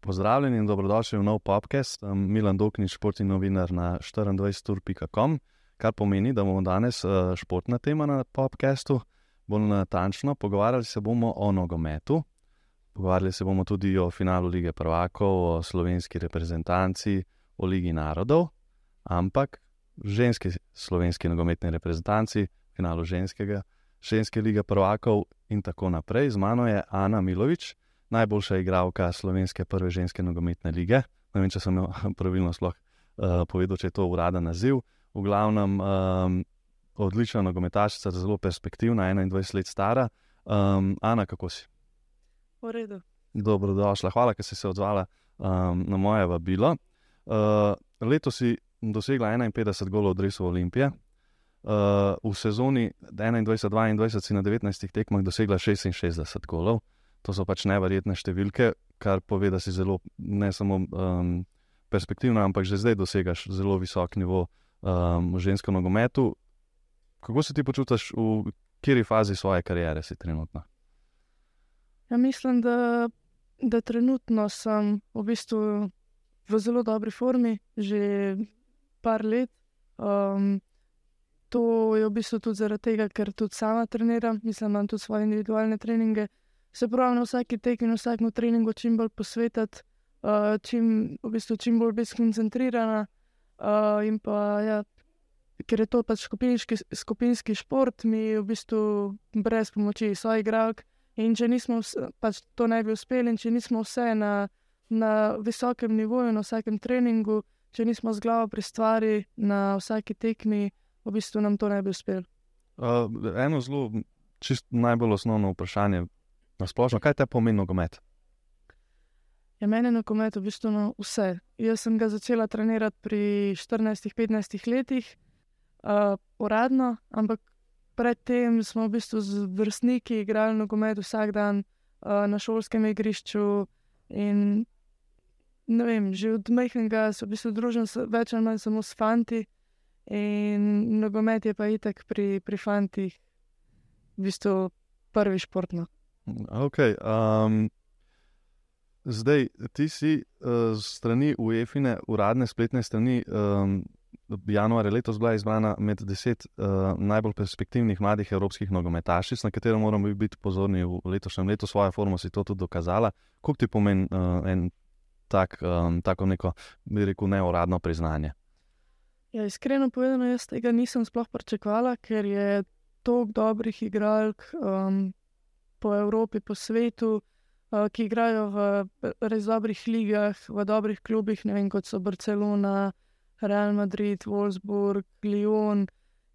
Pozdravljeni in dobrodošli v nov podcast. Sem Milan Doknič, športni novinar na 24.com, kar pomeni, da bomo danes eh, športna tema na podkastu. Bolj natančno, pogovarjali se bomo o nogometu, pogovarjali se bomo tudi o finalu lige Prvakov, o slovenski reprezentanci, o Ligi narodov, ampak ženski slovenski nogometni reprezentanci, finalu ženskega, ženske lige Prvakov in tako naprej. Z mano je Ana Milovič najboljša igralka slovenske prve ženske nogometne lige. Ne vem, če sem pravilno sploh, uh, povedal, če je to uraden naziv. V glavnem, um, odlična nogometašica, zelo perspektivna, 21 let stara. Um, Ana, kako si? V redu. Dobrodošla, hvala, ker si se odzvala um, na moje vabilo. Uh, letos si dosegla 51 golov od Resu Olimpije. Uh, v sezoni 21-22 si na 19 tekmah dosegla 66 golov to so pač nevrjetne številke, kar pove, da si zelo ne samo um, perspektivna, ampak že zdaj dosegaš zelo visok nivo um, v ženskem nogometu. Kako se ti počutiš, v kateri fazi svoje kariere si trenutno? Ja, mislim, da, da trenutno sem v bistvu v zelo dobri formi, že par let. Um, to je v bistvu tudi zaradi tega, ker tudi sama treniram, mislim, imam tudi svoje individualne treninge se pravi na vsaki tekmi, na vsakem treningu čim bolj posvetiti, uh, čim, v bistvu, čim bolj biti skoncentrirana. Uh, in pa, ja, ker je to pač skupinski, skupinski šport, mi v bistvu brez pomoči svojih igralk. In če nismo, pač to ne bi uspeli, in če nismo vse na, na visokem nivoju, na vsakem treningu, če nismo z glavo pri stvari, na vsaki tekmi, v bistvu nam to ne bi uspelo. Uh, eno zelo, čist najbolj osnovno vprašanje, Na splošno, kaj te pomeni nogomet? Ja, meni je nogomet v bistvu no vse. Jaz sem ga začela trenirati pri 14-15 letih, uh, uradno, ampak predtem smo v bistvu z vrstniki igrali nogomet vsak dan uh, na šolskem igrišču. In, vem, že od majhnega se v bistvu družim več ali manj samo s fanti, in nogomet je pa itek pri, pri fantih, v bistvu prvi športno. Okay, um, zdaj, ti si uh, strani UEFI-ne, uradne spletne strani, um, januarja letos bila izbrana med deset uh, najbolj perspektivnih mladih evropskih nogometašic, na katero moramo biti pozorni v letošnjem letu, svojo formo si to tudi dokazala. Kako ti pomeni uh, en tak, um, tako neko, bi rekel, neuradno priznanje? Ja, iskreno povedano, jaz tega nisem sploh pričakovala, ker je toliko dobrih igralk. Um, po Evropi, po svetu, uh, ki igrajo v res dobrih ligah, v dobrih klubih, ne vem, kot so Barcelona, Real Madrid, Wolfsburg, Lyon.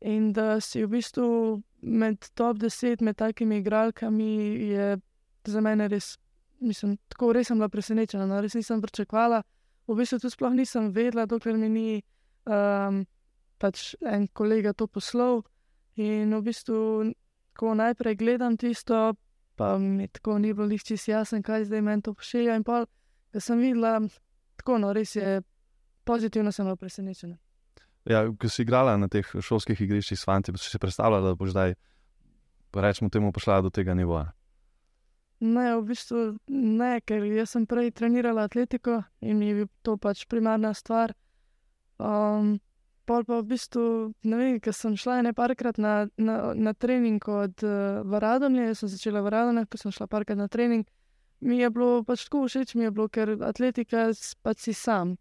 In da si v bistvu med top 10, med takimi igralkami, je za mene res, mislim, tako res sem bila presenečena, no, res nisem pričakovala. V bistvu tudi sploh nisem vedela, dokler mi ni um, pač en kolega to poslal. In v bistvu, ko najprej gledam tisto, pa mi tako ni bilo nič jasno, kaj zdaj meni to pošilja. In pa, da sem videla, tako no, res je pozitivno, sem bila presenečena. Ja, ko si igrala na teh šolskih igriščih s fanti, si si predstavljala, da boš zdaj, rečemo, temu prišla do tega nivoja. Ne, v bistvu ne, ker sem prej trenirala atletiko in mi je to pač primarna stvar. Um, Pol pa v bistvu, ne vem, ker sem šla ne parkrat na, na, na trening od uh, Varadomlja, jaz sem začela Varadomlja, ker sem šla parkrat na trening. Mi je bilo pač tako všeč, mi je bilo, ker atletika pač si sam.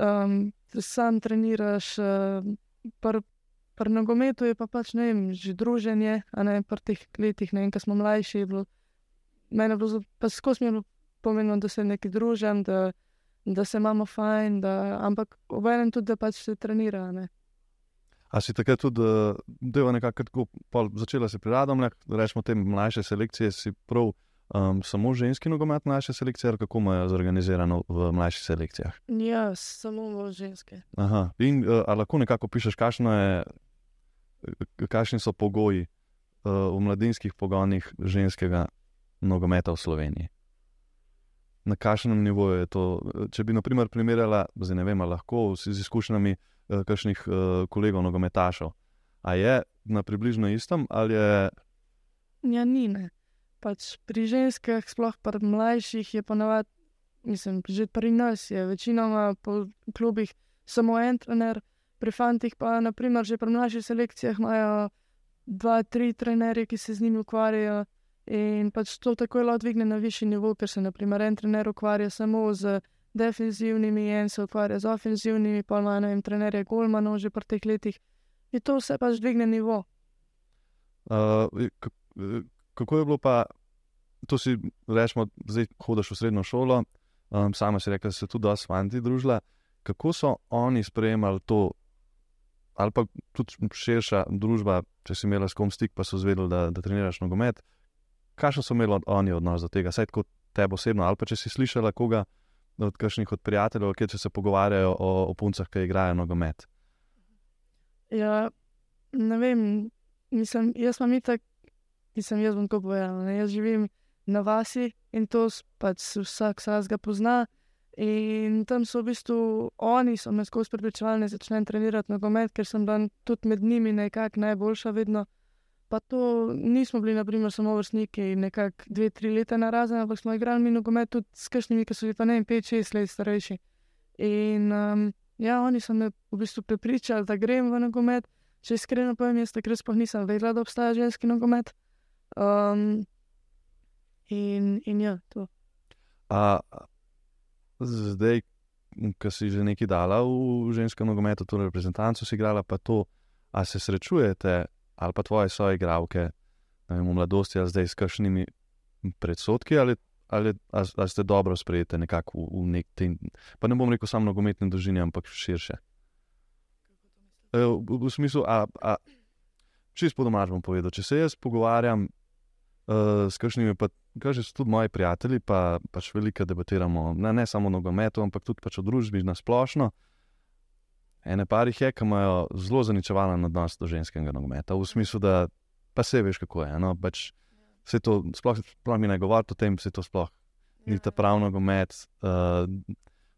Um, sam treniraš, uh, pri pr nogometu je pa pač ne vem, že druženje, a ne pri teh letih, ne vem, ker smo mlajši. Mene je bilo, pač skozi mi je bilo pomenilo, da se nekaj družim da se imamo fajn, da, ampak obenem tudi, da pač se trenira. Ne. A si takrat tudi, da je nekako začela se pri radom, rečemo, te mlajše selekcije, si prav um, samo ženski nogomet, mlajše selekcije, ali kako imajo zorganizirano v mlajših selekcijah? Ja, samo v ženske. Aha. In uh, lahko nekako pišeš, kakšni so pogoji uh, v mladinskih pogonih ženskega nogometa v Sloveniji na kakšnem nivoju je to. Če bi, na primer, primerjala, zdaj ne vem, lahko z izkušnjami uh, kakšnih uh, kolegov, nogometašov. A je na približno istem ali je. Ja, ni ne. Pač pri ženskah, sploh pri mlajših, je ponovadi, mislim, že pri nas je večinoma po klubih samo en trener, pri fantih pa, naprimer, že pri mlajših selekcijah imajo dva, tri trenerje, ki se z njimi ukvarjajo. In pač to tako lahko dvigne na višji nivo, ker se naprimer en trener ukvarja samo z defensivnimi, en se ukvarja z ofenzivnimi, pa ima en trener, je Golmanov že pri teh letih. In to vse pač dvigne nivo. Uh, kako je bilo pa, to si rečemo, zdaj hodiš v srednjo šolo, um, sama si rekla, da se tudi dosti fanti družila. Kako so oni sprejemali to, ali pa tudi širša družba, če si imela s kom stik, pa so zvedeli, da, da treniraš nogomet. Kaj so imeli oni odnos do tega, saj kot tebe osebno, ali pa če si slišala koga od kakšnih od prijateljev, ki se pogovarjajo o, o puncah, ki igrajo nogomet. Ja, ne vem, mislim, jaz sem itak, mislim, jaz bom to povedal. Jaz živim na vasi in to pač vsak sas ga pozna. In tam so v bistvu oni, so me skozi pripričevali, da začnem trenirati nogomet, ker sem dan tudi med njimi nekako najboljša vedno. Pa to nismo bili, naprimer, samo vrstniki, nekako dve, tri leta na razen, ampak smo igrali nogomet tudi s kakšnimi, ki so bili pa ne vem, pet, šest let starejši. In um, ja, oni so me v bistvu prepričali, da grem v nogomet. Če iskreno povem, jaz takrat sploh nisem vedela, da obstaja ženski nogomet. Um, in, in ja, to. A, zdaj, ki si že nekaj dala v ženskem nogometu, torej reprezentanco si igrala, pa to, a se srečujete ali pa tvoje soigravke v mladosti, ali zdaj s kakšnimi predsotki, ali, ali, ali, ali ste dobro sprejete nekako v, v nek tem. Pa ne bom rekel samo nogometne družine, ampak širše. E, v, v smislu, a, a čist po domač bom povedal, če se jaz pogovarjam uh, s kakšnimi, pa kaže, so tudi moji prijatelji, pa pač veliko debatiramo, ne, ne samo o nogometu, ampak tudi pač o družbi na splošno. Ene parih je, ki imajo zelo zaničevalen odnos do ženskega nogometa, v smislu, da pa se veš, kako je. No? Pač, se to sploh, sploh mi ne govori o tem, se to sploh ni ta pravi nogomet, uh,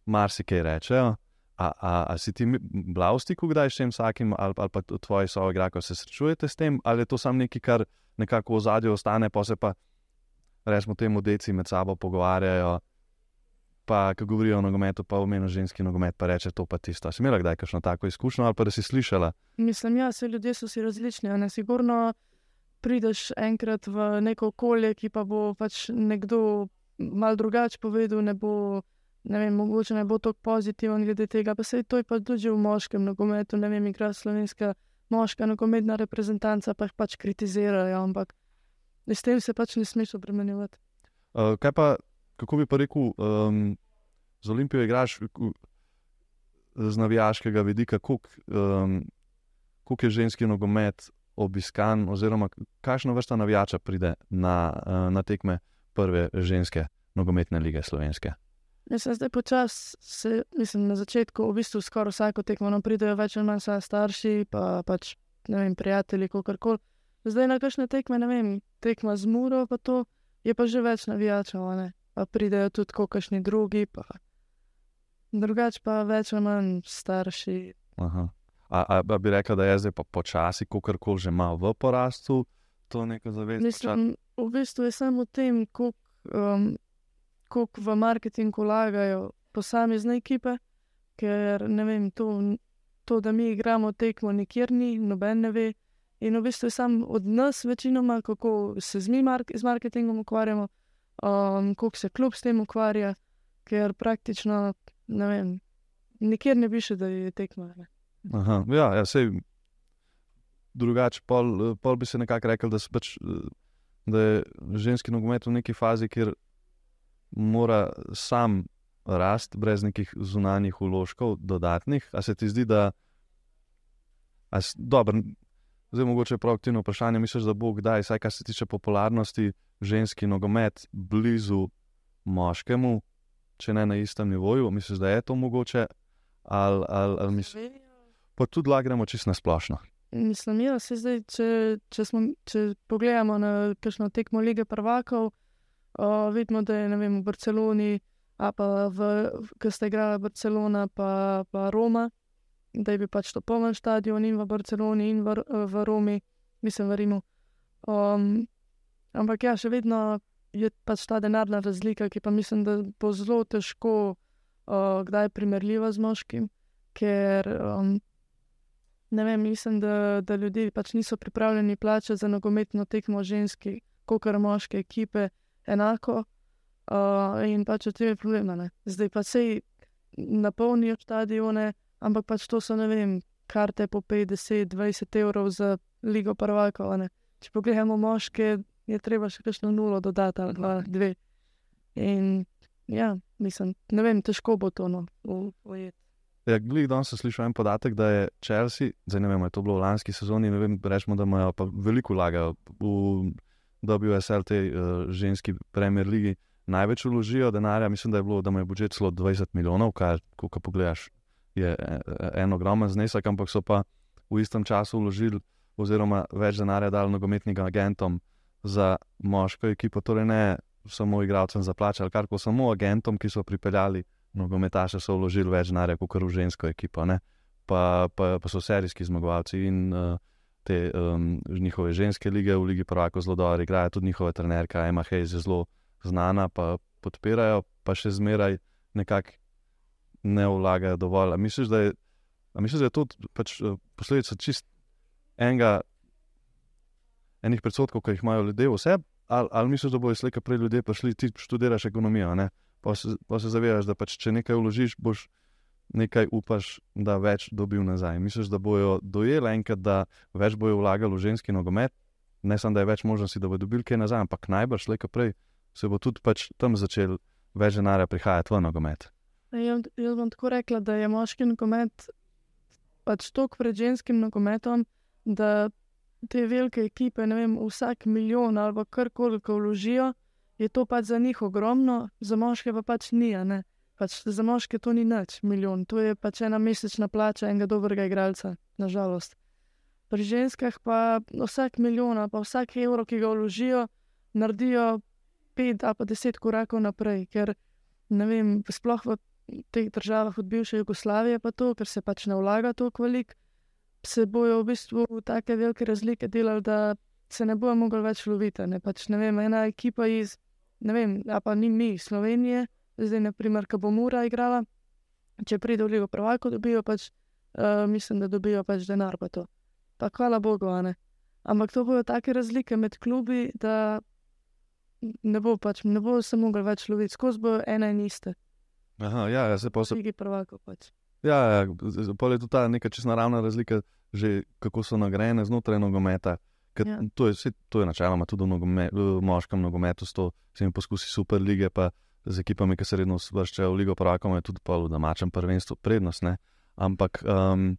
marsikaj rečejo. A, a, a si ti blavsti, ko kdaj še vsakim, ali, ali pa tvoji soigraki se srečujete s tem, ali je to samo nekaj, kar nekako v zadju ostane, pa se pa, rečemo, temu deci med sabo pogovarjajo pa ko govorijo o nogometu, pa omenijo ženski nogomet, pa reče to pa tisto. Si imela kdaj kakšno tako izkušnjo ali pa da si slišala? Mislim, ja, vse ljudje so si različni. Ne, sigurno prideš enkrat v neko okolje, ki pa bo pač nekdo mal drugače povedal, ne bo. Ne vem, mogoče ne bo tako pozitiven glede tega, pa se to je pa tudi v moškem nogometu. Ne vem, igra slovenska moška nogometna reprezentanca, pa jih pač kritizirajo, ampak s tem se pač ne smeš obremenjevati. Uh, kaj pa kako bi pa rekel, um, z Olimpijo igraš z navijaškega vidika, koliko um, je ženski nogomet obiskan, oziroma kakšna vrsta navijača pride na, uh, na tekme prve ženske nogometne lige slovenske. Jaz sem zdaj počasi, mislim, na začetku, v bistvu skoraj vsako tekmo nam pridejo več ali manj starši, pa pač ne vem, prijatelji, kako koli. Zdaj na kakšne tekme, ne vem, tekma z muro, pa to je pa že več navijačev pa pridejo tudi kakšni drugi, pa drugače pa več ali manj starši. Aha. A, a, a bi rekel, da je zdaj pa počasi, ko kar koli že ima v porastu, to neko zavest? Mislim, v bistvu je samo v tem, koliko um, v marketingu vlagajo posamezne ekipe, ker ne vem, to, to, da mi igramo tekmo, nikjer ni, noben ne ve. In v bistvu je samo od nas, večinoma, kako se z mi mark z marketingom ukvarjamo um, kako se kljub s tem ukvarja, ker praktično ne vem, nikjer ne piše, da je tekmo. Aha, ja, ja sej, drugače, pol, pol bi se nekako rekel, da, pač, da je ženski nogomet v neki fazi, kjer mora sam rasti, brez nekih zunanjih uložkov, dodatnih. A se ti zdi, da je dobro? Zdaj, mogoče je proaktivno vprašanje. Misliš, da bo kdaj, vsaj kar se tiče popularnosti, ženski nogomet blizu moškemu, če ne na istem nivoju? Misliš, da je to mogoče? Ali, ali, ali misliš, pa tudi lahko gremo čisto na splošno. Mislim, da ja, se zdaj, če, če, smo, če pogledamo na kakšno tekmo lige prvakov, uh, vidimo, da je vem, v Barceloni, a pa v, ki ste igrali Barcelona, pa, pa Roma. da je bil pač to poln stadion in v Barceloni in v, v Romi, mislim, v Rimu. Um, ampak ja, še vedno je pač ta denarna razlika, ki pa mislim, da bo zelo težko uh, kdaj primerljiva z moškim, ker um, ne vem, mislim, da, da ljudje pač niso pripravljeni plačati za nogometno tekmo ženski, kot kar moške ekipe, enako. Uh, in pač od tega je problem. Ne? Zdaj pa se napolnijo stadione, ampak pač to so ne vem, karte po 50, 20 evrov za Ligo Prvakov. Če pogledamo moške, je treba še kakšno nulo dodati ali dva, dve. In ja, mislim, ne vem, težko bo to no, ujeti. Ja, Glede danes sem slišal en podatek, da je Chelsea, zdaj ne vem, je to bilo v lanski sezoni, ne vem, rečemo, da imajo pa veliko vlagajo v WSL, te uh, ženski Premier League. Največ vložijo denarja, mislim, da je bilo, da imajo budžet celo 20 milijonov, kar, ko pogledaš, je e, e, en ogromen znesek, ampak so pa v istem času vložili, oziroma več denarja dali nogometnim agentom za moško ekipo, torej ne samo igralcem za plače, ali kar koli, samo agentom, ki so pripeljali nogometaše, so vložili več denarja kot v žensko ekipo. Pa, pa, pa so serijski zmagovalci in uh, te um, njihove ženske lige v Ligi Prvako zelo dobro igrajo, tudi njihova trenerka Emma Hayes je zelo znana, pa podpirajo, pa še zmeraj nekako ne vlagajo dovolj. Misliš, da je, misliš, da je to pač, uh, posledica čist enega, enih predsotkov, ki jih imajo ljudje v sebi? ali, ali misliš, da bojo slejka prej ljudje prišli, ti študiraš ekonomijo, ne? pa se, pa se zavedaš, da pač, če nekaj vložiš, boš nekaj upaš, da več dobil nazaj. Misliš, da bojo dojeli enkrat, da več bojo vlagali v ženski nogomet, ne samo, da je več možnosti, da bojo dobili kaj nazaj, ampak najbrž slejka prej se bo tudi pač tam začel več denarja prihajati v nogomet. Jaz, jaz bom tako rekla, da je moški nogomet pač toliko pred ženskim nogometom, da te velike ekipe, ne vem, vsak milijon ali karkoli, ko vložijo, je to pač za njih ogromno, za moške pa pač ni. Pač za moške to ni nič, milijon, to je pač ena mesečna plača enega dobrega igralca, nažalost. Pri ženskah pa vsak milijon, pa vsak evro, ki ga vložijo, naredijo pet ali pa deset korakov naprej, ker ne vem, sploh v teh državah od bivše Jugoslavije, pa to, ker se pač ne vlaga toliko veliko se bojo v bistvu tako velike razlike delali, da se ne bojo mogli več loviti. Ne? Pač, ne vem, ena ekipa iz, ne vem, pa ni mi, Slovenije, zdaj, naprimer, ki bo Mura igrala, če pride v Ligo Prvako, dobijo pač, uh, mislim, da dobijo pač denar pa to. Pa hvala Bogu, ne. Ampak to bojo take razlike med klubi, da ne bo pač, ne bo se mogli več loviti, skozi bo ena in iste. Aha, ja, ja se vse. Ligi Prvako pač. Ja, ja pa je tudi ta neka čisto naravna razlika, že kako so nagrajene znotraj nogometa. Ja. To je, je načeloma tudi v, nogome, v moškem nogometu, s temi poskusi super lige, pa z ekipami, ki se redno vrščajo v Ligo Prakom, je tudi v domačem prvenstvu prednost. Ne? Ampak um,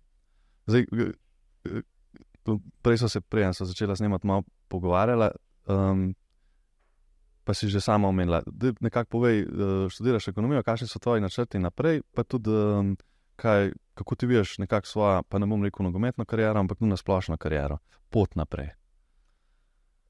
zdaj, prej so se, prej so začela snemati malo pogovarjala. Um, Pa si že sama omenila, nekako povej, uh, študiraš ekonomijo, kakšni so tvoji načrti naprej, pa tudi um, kaj, kako ti vidiš nekako svojo, pa ne bom rekel nogometno kariero, ampak tudi na splošno kariero, pot naprej.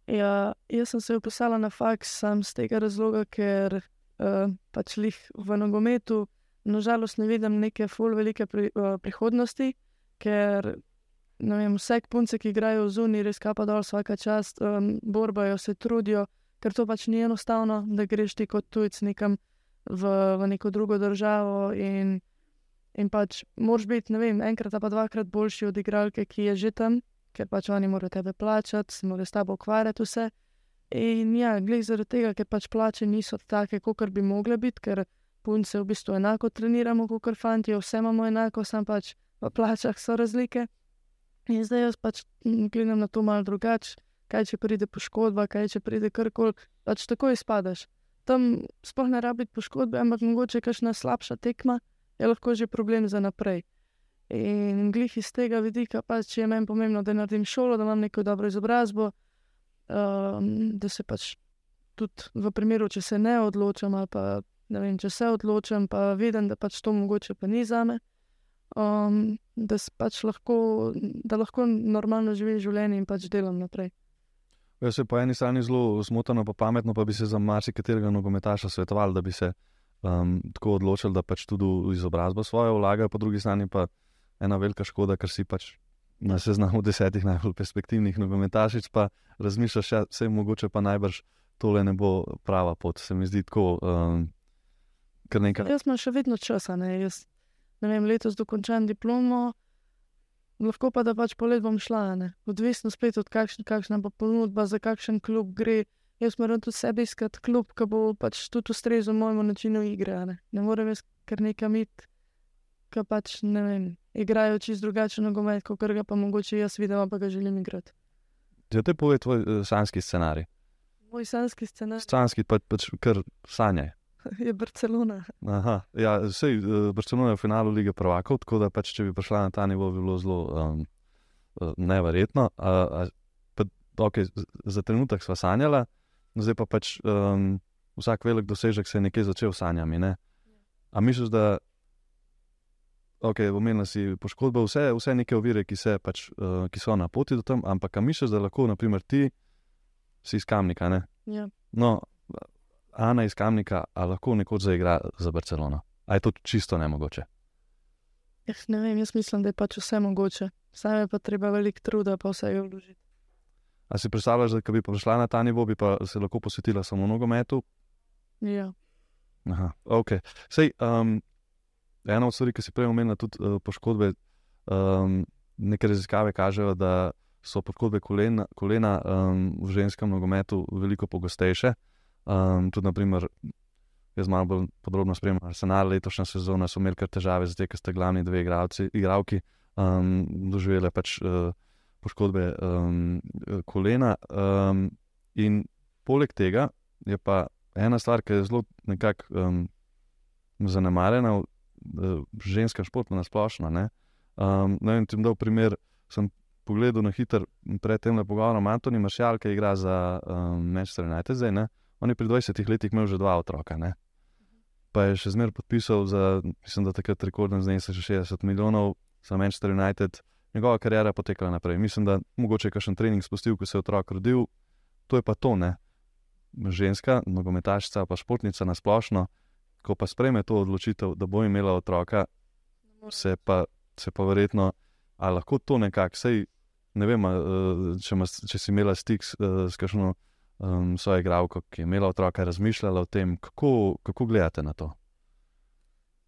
Ja, jaz sem se upisala na faks sam z tega razloga, ker uh, pač lih v nogometu, nažalost, ne vidim neke full velike pri, uh, prihodnosti, ker vem, vse punce, ki igrajo zuni, res kapa dol vsaka čast, um, borbajo, se trudijo, ker to pač ni enostavno, da greš ti kot tujec nekam v, v neko drugo državo in In pač moraš biti, ne vem, enkrat pa dvakrat boljši od igralke, ki je že tam, ker pač oni morajo tebe plačati, se morajo s tabo ukvarjati vse. In ja, glej zaradi tega, ker pač plače niso take, kot bi mogle biti, ker punce v bistvu enako treniramo, kot fanti, vse imamo enako, samo pač v plačah so razlike. In zdaj jaz pač gledam na to malo drugače, kaj če pride poškodba, kaj če pride karkoli, pač tako izpadaš. Tam sploh ne rabi poškodbe, ampak mogoče kakšna slabša tekma je lahko že problem za naprej. In glih iz tega vidika, pač, je meni pomembno, da naredim šolo, da imam neko dobro izobrazbo, um, da se pač tudi v primeru, če se ne odločam, ali pa ne vem, če se odločam, pa vidim, da pač to mogoče pa ni za me. Um, da, pač lahko, da lahko normalno živim življenje in pač delam naprej. Jaz se po eni strani zelo smotano, pa pametno, pa bi se za marsikaterega nogometaša svetoval, da bi se um, tako odločili, da pač tudi v izobrazbo svojo vlagajo, po drugi strani pa ena velika škoda, ker si pač na seznamu desetih najbolj perspektivnih nogometašic, pa razmišljaš, da ja, se mogoče pa najbrž tole ne bo prava pot. Se mi zdi tako. Um, nekaj... Jaz imam še vedno časa, ne, jaz, ne vem, letos dokončam diplomo. Lahko pa da pač polet bom šla, ne? odvisno spet od kakšne, kakšna bo ponudba, za kakšen klub gre. Jaz moram tudi sebi iskati klub, ki bo pač tudi ustrezal mojemu načinu igre. Ne, ne morem jaz kar nekam iti, ki pač ne vem, igrajo čisto drugačen nogomet, kot ga pa mogoče jaz vidim, pa ga želim igrati. Če te pove tvoj uh, sanski scenarij. Moj sanski scenarij. Sanski pa pač kar sanje. je Barcelona. Aha, ja, sej, uh, Barcelona je v finalu lige prvakov, tako da pač, če bi prišla na ta nivo, bi bilo zelo um, neverjetno. Uh, pa, okay, za trenutek sva sanjala, zdaj pa pač um, vsak velik dosežek se je nekje začel s sanjami. Ne? A misliš, da okay, omenila si poškodbe, vse, vse neke ovire, ki, se, pač, uh, ki so na poti do tam, ampak misliš, da lahko, naprimer, ti si iz kamnika? Ja. No, Ana iz Kamnika, ali lahko nekoč zaigra za Barcelono? Ali je to čisto nemogoče? Eh, ne vem, jaz mislim, da je pač vse mogoče. Sam je pa treba veliko truda, pa vse je vložiti. A si predstavljaš, da bi prišla na ta nivo, bi pa se lahko posvetila samo nogometu? Ja. Aha, ok. Sej, um, ena od stvari, ki si prej omenila, tudi uh, poškodbe. Um, neke raziskave kažejo, da so poškodbe kolena, kolena um, v ženskem nogometu veliko pogostejše. Um, tudi, naprimer, jaz malo bolj podrobno spremljam arsenal letošnje sezone, so imeli kar težave, zdaj, ker ste glavni dve igralci, igravki, um, doživeli pač uh, poškodbe um, kolena. Um, in poleg tega je pa ena stvar, ki je zelo nekako um, zanemarjena uh, ženskem športu, na splošno. Ne um, vem, če bom dal primer. Sem pogledal na hiter, predtem le pogovorom Antoni Maršal, ki igra za um, Manchester United zdaj. On je pri 20 letih imel že dva otroka. Ne? Pa je še zmeraj podpisal za, mislim, da takrat rekordno znesek 60 milijonov za Manchester United, njegova karijera je potekala naprej. Mislim, da mogoče je kakšen trening spustil, ko se je otrok rodil, to je pa to, ne. Ženska, nogometašica, pa športnica na splošno, ko pa sprejme to odločitev, da bo imela otroka, se pa, se pa verjetno, ali lahko to nekako, sej ne vem, če, če si imela stik s, s kakšno um, svojo igralko, ki je imela otroka, razmišljala o tem, kako, kako gledate na to.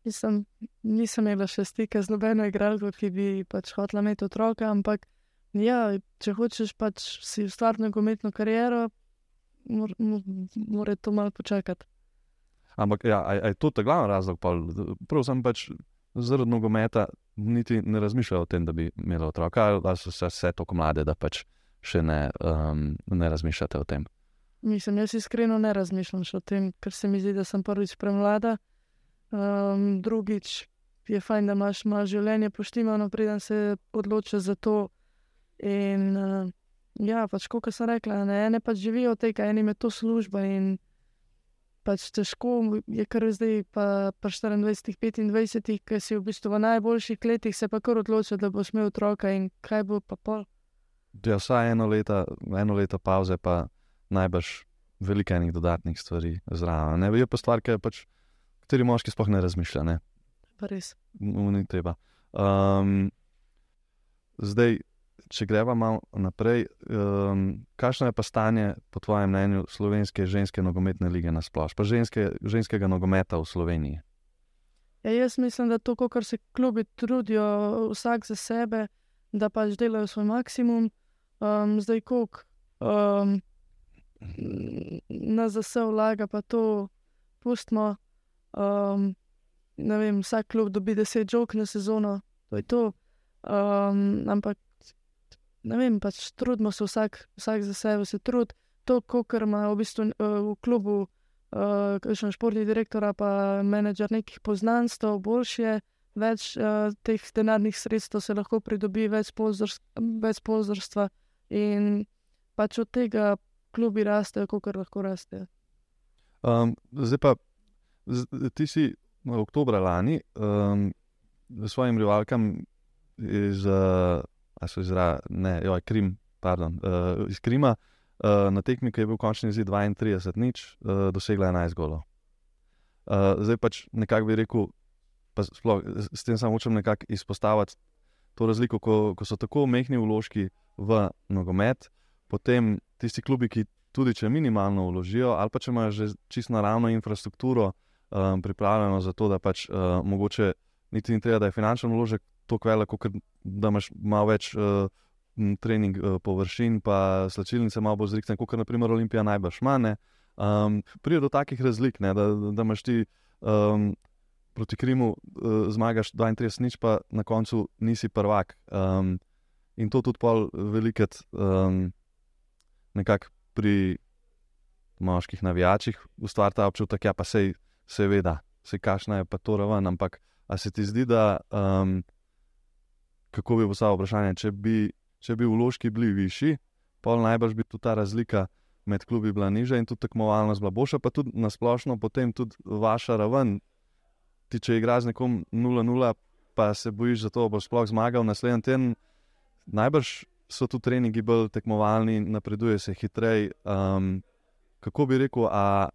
Nisem, nisem imela še stika z nobeno igralko, ki bi pač hotela imeti otroka, ampak ja, če hočeš pač si ustvariti nogometno kariero, mora mor, to malo počakati. Ampak ja, je to ta glavni razlog? Prav sem pač zaradi nogometa niti ne razmišljal o tem, da bi imela otroka, ali so se vse tako mlade, da pač še ne, um, ne razmišljate o tem. Mislim, jaz iskreno ne razmišljam o tem, ker se mi zdi, da sem prvič premlada. Um, drugič je fajn, da imaš malo življenje poštimano, preden se odločiš za to. In uh, ja, pač kot sem rekla, ne, ene pač živijo od tega, enim je to služba. In pač težko je, kar zdaj, pa, pa 24, 25, ki si v bistvu v najboljših letih, se pa kar odločiš, da boš imel otroka in kaj bo pa pol. Ja, vsaj eno leto, eno leto pauze, pa najbrž veliko enih dodatnih stvari zraven. Ne, je pa stvar, ki je pač, kateri moški sploh ne razmišlja. Ne? Res. Ni treba. Um, zdaj, če greva malo naprej, um, kakšno je pa stanje, po tvojem mnenju, slovenske ženske nogometne lige na splošno, pa ženske, ženskega nogometa v Sloveniji? Ja, jaz mislim, da to, kar se klubi trudijo, vsak za sebe, da pač delajo svoj maksimum. Um, zdaj, koliko um, na zase vlaga, pa to pustimo. Um, vem, vsak klub dobi 10 žog na sezono, to je to. Um, ampak ne vem, pač trudimo se vsak, vsak za sebe, se trud. To, kar ima v, bistvu, uh, v klubu, uh, še športni direktor, pa menedžer nekih poznanstv, boljše. Več uh, teh denarnih sredstev se lahko pridobi, več pozorstva, in pač od tega klubi rastejo, kot lahko rastejo. Um, zdaj pa, ti si v oktobru lani um, svojim rivalkam iz, uh, izra, ne, joj, Krim, pardon, uh, iz Krima uh, na tekmi, ki je bil končni zid 32, nič, uh, dosegla 11 golov. Uh, zdaj pač nekako bi rekel, pa sploh, s tem samo hočem nekako izpostaviti to razliko, ko, ko so tako mehki vložki v nogomet, potem tisti klubi, ki tudi če minimalno vložijo, ali pa če imajo že čisto naravno infrastrukturo um, pripravljeno za to, da pač uh, mogoče niti ni treba, da je finančni vložek tako velik, kot da imaš malo več. Uh, Trening uh, površin, pa slačilnice malo bolj zrikne, kot naprimer Olimpija najbrž manj. Um, Pride do takih razlik, ne, da, da imaš ti um, proti Krimu uh, zmagaš 32, nič pa na koncu nisi prvak. Um, in to tudi pol veliket um, nekako pri moških navijačih ustvari ta občutek, ja pa sej, seveda, se kašna je pa to raven, ampak a se ti zdi, da um, kako bi postavil vprašanje, če bi, če bi vložki bili višji, pol najbrž bi tu ta razlika. Med klubi bila nižja in tudi tekmovalnost bila boljša, pa tudi na splošno, potem tudi vaša raven ti če igraš z nekom 0-0, pa se bojiš, da to bo sploh zmagal naslednji teden. Najbrž so tu treningi bolj tekmovalni, napreduje se hitreje. Um, kako bi rekel, a,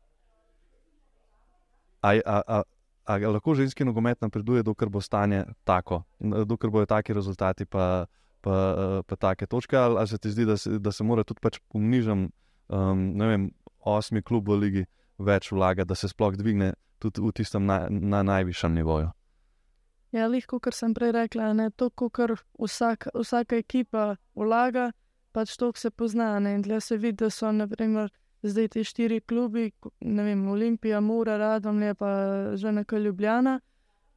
a, a, a, a lahko ženski nogomet napreduje, dokler bo stanje tako, dokler bojo taki rezultati, pa, pa, pa take točke, ali, ali se ti zdi, da se, da se mora tudi pač pomnižam, um, ne vem, osmi klub v ligi več vlaga, da se sploh dvigne tudi v tistem na, na najvišjem nivoju. Ja, lahko, kar sem prej rekla, ne to, kar vsak, vsaka ekipa vlaga, pač to se pozna. Ne? In tle se vidi, da so naprimer, zdaj ti štiri klubi, ne vem, Olimpija, Mura, Radom, pa že nekaj Ljubljana,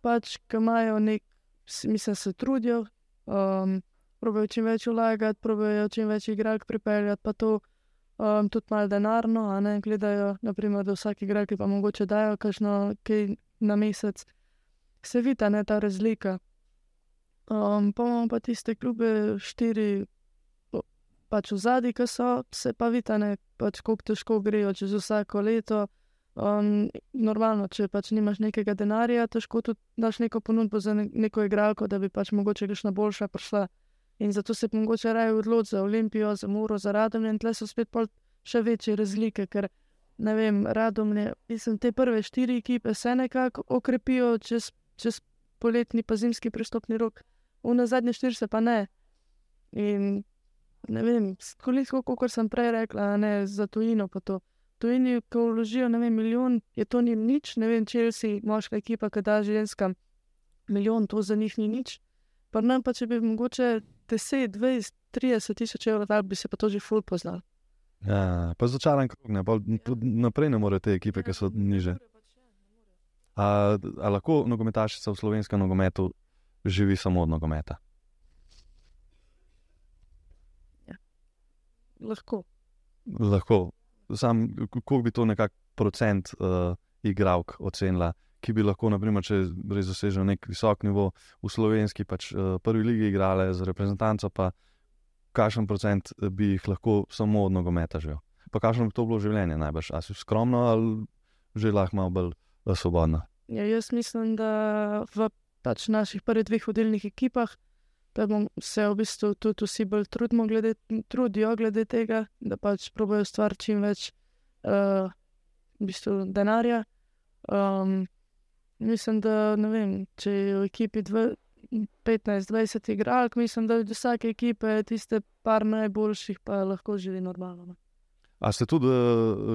pač, ki imajo nek, mislim, se trudijo, um, probejo čim več vlagati, probejo čim več igralk pripeljati, pa to um, tudi malo denarno, a ne gledajo, naprimer, da vsak igralki pa mogoče dajo kakšno kaj na mesec. Se vidi, ta razlika. Um, pa imamo pa tiste klube, štiri, pač v zadnji, ki so, se pa da pač kako težko grejo čez vsako leto. Um, normalno, če pač nimaš nekega denarja, težko tudi daš neko ponudbo za ne, neko igralko, da bi pač mogoče še na boljša prišla. In zato se mogoče raje odloči za Olimpijo, za Muro, za Radomlje. In tle so spet še večje razlike, ker ne vem, Radomlje, mislim, te prve štiri ekipe se nekako okrepijo čez, čez poletni, pa zimski pristopni rok, v na zadnje štiri se pa ne. In ne vem, koliko, kot sem prej rekla, ne za tujino to. Tujini, ko vložijo, vem, milijon, je to ni nič, ne vem, če si moška ekipa, ki da ženskam milijon, to za njih ni nič. Pa nam pa, če bi mogoče 10, 20, 30 tisoč evrov, da bi se pa to že ful poznal. Ja, pa začaran krug, ne, pa tudi naprej ne more te ekipe, ki so niže. A, a lahko nogometašica v slovenskem nogometu živi samo od nogometa? Lahko. Lahko. Sam, kako bi to nekako procent uh, igralk ocenila? ki bi lahko, naprimer, če res dosežejo nek visok nivo v slovenski, pač uh, prvi ligi igrale z reprezentanco, pa kakšen procent bi jih lahko samo od nogometa živel. Pa kakšno bi to bilo življenje najbrž? Ali si skromno ali že lahko malo bolj svobodno? Ja, jaz mislim, da v pač naših prvih dveh vodilnih ekipah. Da se v bistvu tudi vsi bolj trudimo, glede, trudijo glede tega, da pač probojajo stvar čim več uh, v bistvu denarja. Um, Mislim, da vem, če je v ekipi 15-20 igralk, mislim, da od vsake ekipe tiste par najboljših pa lahko živi normalno. Ne? A ste tudi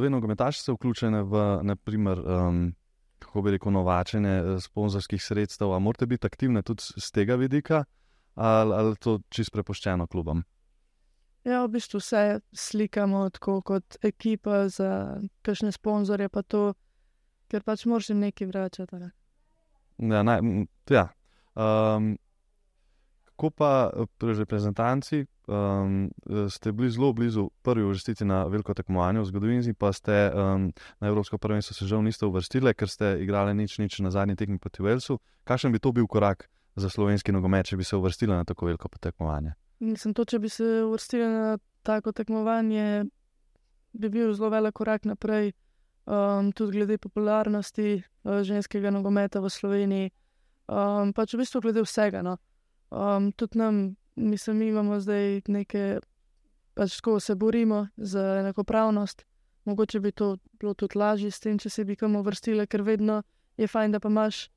vedno gometašice vključene v, naprimer, um, kako bi rekel, novačenje uh, sponzorskih sredstev? A morate biti aktivne tudi z tega vidika, ali, ali to čisto prepuščeno klubom? Ja, v bistvu vse slikamo tako kot ekipa za kakšne sponzorje, pa to ker pač moraš jim nekaj vračati. Ne? Ja, naj, ja. Um, kako pa pri reprezentanci um, ste bili zelo blizu prvi uvrstiti na veliko tekmovanje v zgodovini, pa ste um, na Evropsko prvenstvo se žal niste uvrstili, ker ste igrali nič, nič na zadnji tekmi proti Velsu. Kakšen bi to bil korak za slovenski nogomet, če bi se uvrstili na tako veliko tekmovanje? Mislim, to, če bi se uvrstili na tako tekmovanje, bi bil zelo velik korak naprej um, tudi glede popularnosti uh, ženskega nogometa v Sloveniji, um, pač v bistvu glede vsega. No. Um, tudi nam, mislim, mi imamo zdaj nekaj, pač ko se borimo za enakopravnost. Mogoče bi to bilo tudi lažje s tem, če se bi kam uvrstili, ker vedno je fajn, da pa imaš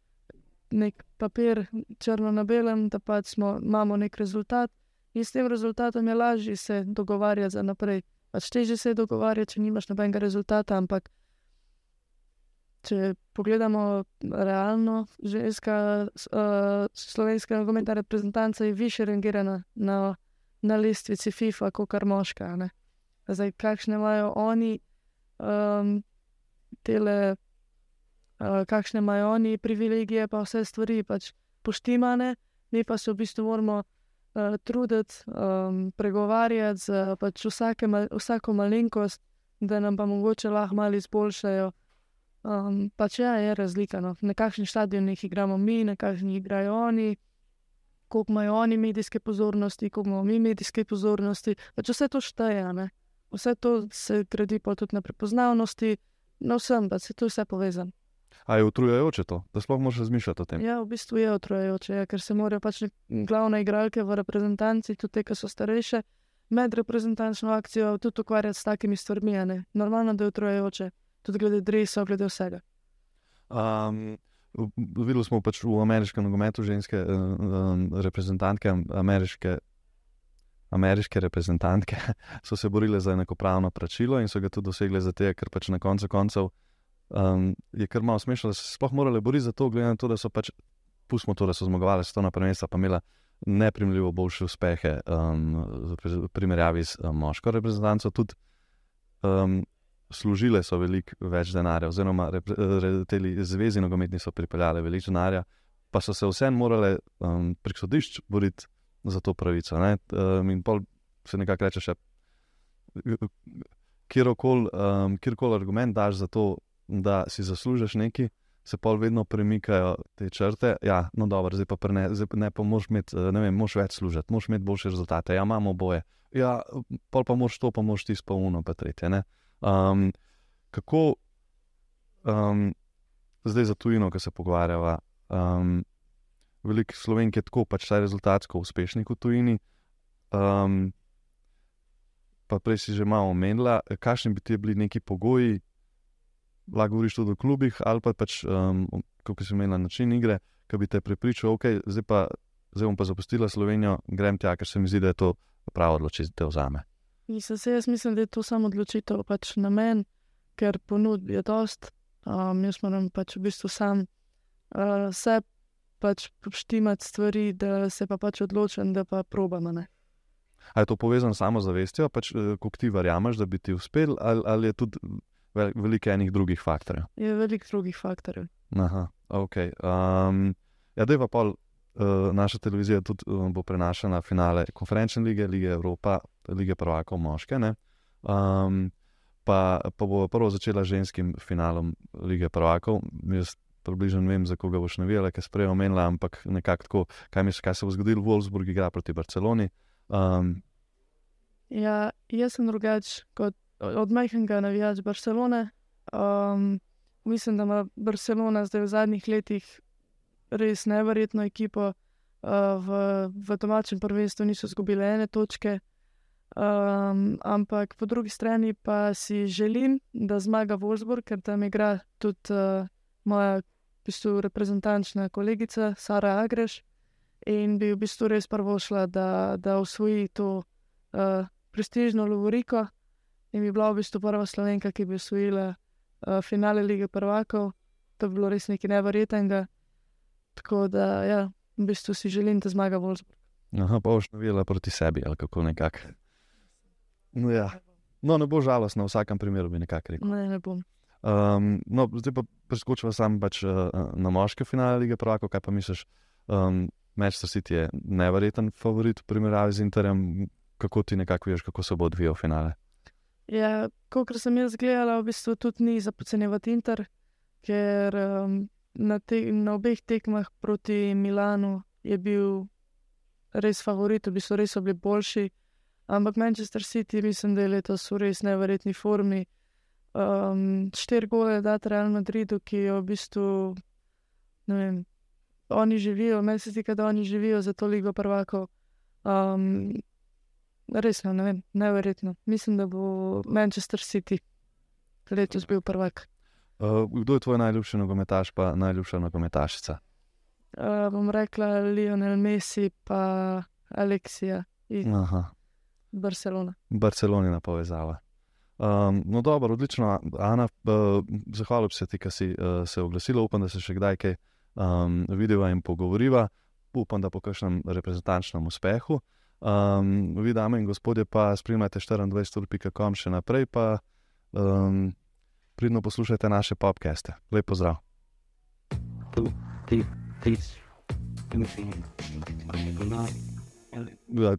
nek papir, črno na belem, da pač smo, imamo nek rezultat in s tem rezultatom je lažje se dogovarjati za naprej. Pač teže se je dogovarjati, če nimaš nobenega rezultata, ampak če pogledamo realno, ženska uh, slovenska nogometna reprezentanca je više rangirana na, na lestvici FIFA kot kar moška. Ne? Zdaj, kakšne imajo oni, um, tele, kakšne imajo oni privilegije, pa vse stvari pač poštimane, mi pa se v bistvu moramo uh, truditi, um, pregovarjati z pač vsake, vsako malenkost, da nam pa mogoče lahko malo izboljšajo. Um, pač ja, je razlika. No. Na kakšnih stadionih igramo mi, na kakšnih igrajo oni, koliko imajo oni medijske pozornosti, koliko imamo mi medijske pozornosti. Pač vse to šteje. Ne. Vse to se gradi pa tudi na prepoznavnosti, na vsem, da se to vse povezano. A je utrujajoče to, da sploh moraš razmišljati o tem? Ja, v bistvu je utrujajoče, ja, ker se morajo pač glavne igralke v reprezentanci, tudi te, ki so starejše, med reprezentančno akcijo tudi ukvarjati s takimi stvarmi. Normalno, da je utrujajoče tudi glede drevesa, glede vsega. Um, videli smo pač v ameriškem nogometu ženske um, reprezentantke, ameriške, ameriške reprezentantke so se borile za enakopravno plačilo in so ga tudi dosegle za te, ker pač na koncu koncev um, je kar malo smešno, da so se sploh morali boriti za to, glede na to, da so pač, pustimo to, da so zmagovali s to napremesta, pa imela neprimljivo boljše uspehe um, v primerjavi s um, moško reprezentanco. Tudi, um, služile so veliko več denarja, oziroma te zvezi nogometni so pripeljale veliko denarja, pa so se vseeno morale um, prek sodišč boriti za to pravico. Ne? Um, in pol se nekako reče, še kjerkoli um, kjer argument daš za to, da si zaslužiš nekaj. Se pa vedno premikajo te črte. Ja, no, dobro, zdaj pa ne, zdaj ne pa moš imeti, ne vem, moš več služiti, moš imeti boljše rezultate. Ja, imamo boje. Ja, pol pa moš to, pa moš ti spolno, pa tretje. Um, kako um, zdaj za tujino, ki se pogovarjava, um, veliko slovenk je tako, pač ta rezultatsko uspešni kot tujini. Um, pa prej si že malo omenila, kakšni bi ti bili neki pogoji, lahko govoriš tudi o klubih, ali pa pač, um, kako si imela način igre, ki bi te pripričal, ok, zdaj pa. Zdaj bom pa zapustila Slovenijo, grem tja, ker se mi zdi, da je to pravo odločitev za me. Nisem se, jaz mislim, da je to samo odločitev pač na meni, ker ponudb je dost. Um, jaz moram pač v bistvu sam uh, vse pač poštimati stvari, da se pa pač odločim, da pa probam. Ali je to povezano samo z zavestjo, pač, uh, kako ti verjameš, da bi ti uspel, ali, ali je tudi veliko enih drugih faktorjev? Je veliko drugih faktorjev. Aha, ok. Um, ja, da je pa pol. Uh, naša televizija tudi uh, bo prenašala finale konferenčne lige, lige Evropa, lige prvakov moške. Um, pa, pa bo prvo začela ženskim finalom lige prvakov. Jaz približno vem, za koga boš navijala, kaj sprej omenila, ampak nekako tako, kaj misliš, kaj se bo zgodilo v Wolfsburgu, igra proti Barceloni. Um, ja, jaz sem drugač kot od majhnega navijač Barcelone. Um, mislim, da ima Barcelona zdaj v zadnjih letih res nevrjetno ekipo. Uh, v, v domačem prvenstvu niso izgubili ene točke, um, ampak po drugi strani pa si želim, da zmaga Wolfsburg, ker tam igra tudi uh, moja v bistvu, reprezentančna kolegica Sara Agreš in bi v bistvu res prvo šla, da, da usvoji to uh, prestižno Lovoriko in bi bila v bistvu prva slovenka, ki bi usvojila uh, finale lige prvakov. To bi bilo res nekaj nevrjetnega. Tako da, ja, v bistvu si želim, da zmaga Wolfsburg. Aha, pa boš navijala proti sebi ali kako nekako. No, ja. no, ne bo žalostno, v vsakem primeru bi nekako rekel. Ne, ne bom. Um, no, zdaj pa preskočiva sam pač, uh, na moške finale lige Pravako. Kaj pa misliš, um, Manchester City je nevreten favorit v primerjavi z Interjem, kako ti nekako veš, kako se bo odvijal finale? Ja, kot sem jaz gledala, v bistvu tudi ni za podcenjevati Inter, ker um, na, te, na obeh tekmah proti Milanu je bil res favorit, v bistvu res so bili boljši. Ampak Manchester City, mislim, da je letos v res nevrjetni formi. Um, Štiri gole da Real Madridu, ki jo v bistvu, ne vem, oni živijo, meni se zdi, da oni živijo za to ligo prvako. Um, res ne, ne vem, nevrjetno. Mislim, da bo Manchester City letos bil prvak. Uh, kdo je tvoj najljubši nogometaš, pa najljubša nogometašica? uh, bom rekla Lionel Messi pa Aleksija iz Aha, Barcelone. Barcelonina povezava. Um, no, dobro, odlično, Ana. Uh, zahvalil bi se ti, da si uh, se oglasila. Upam, da se še kdaj kaj um, vidiva in pogovoriva. Upam, da po kakšnem reprezentančnem uspehu. Um, vi, dame in gospodje, pa spremljate 24.com še naprej, pa um, pridno poslušajte naše podcaste. Lep pozdrav. Ja,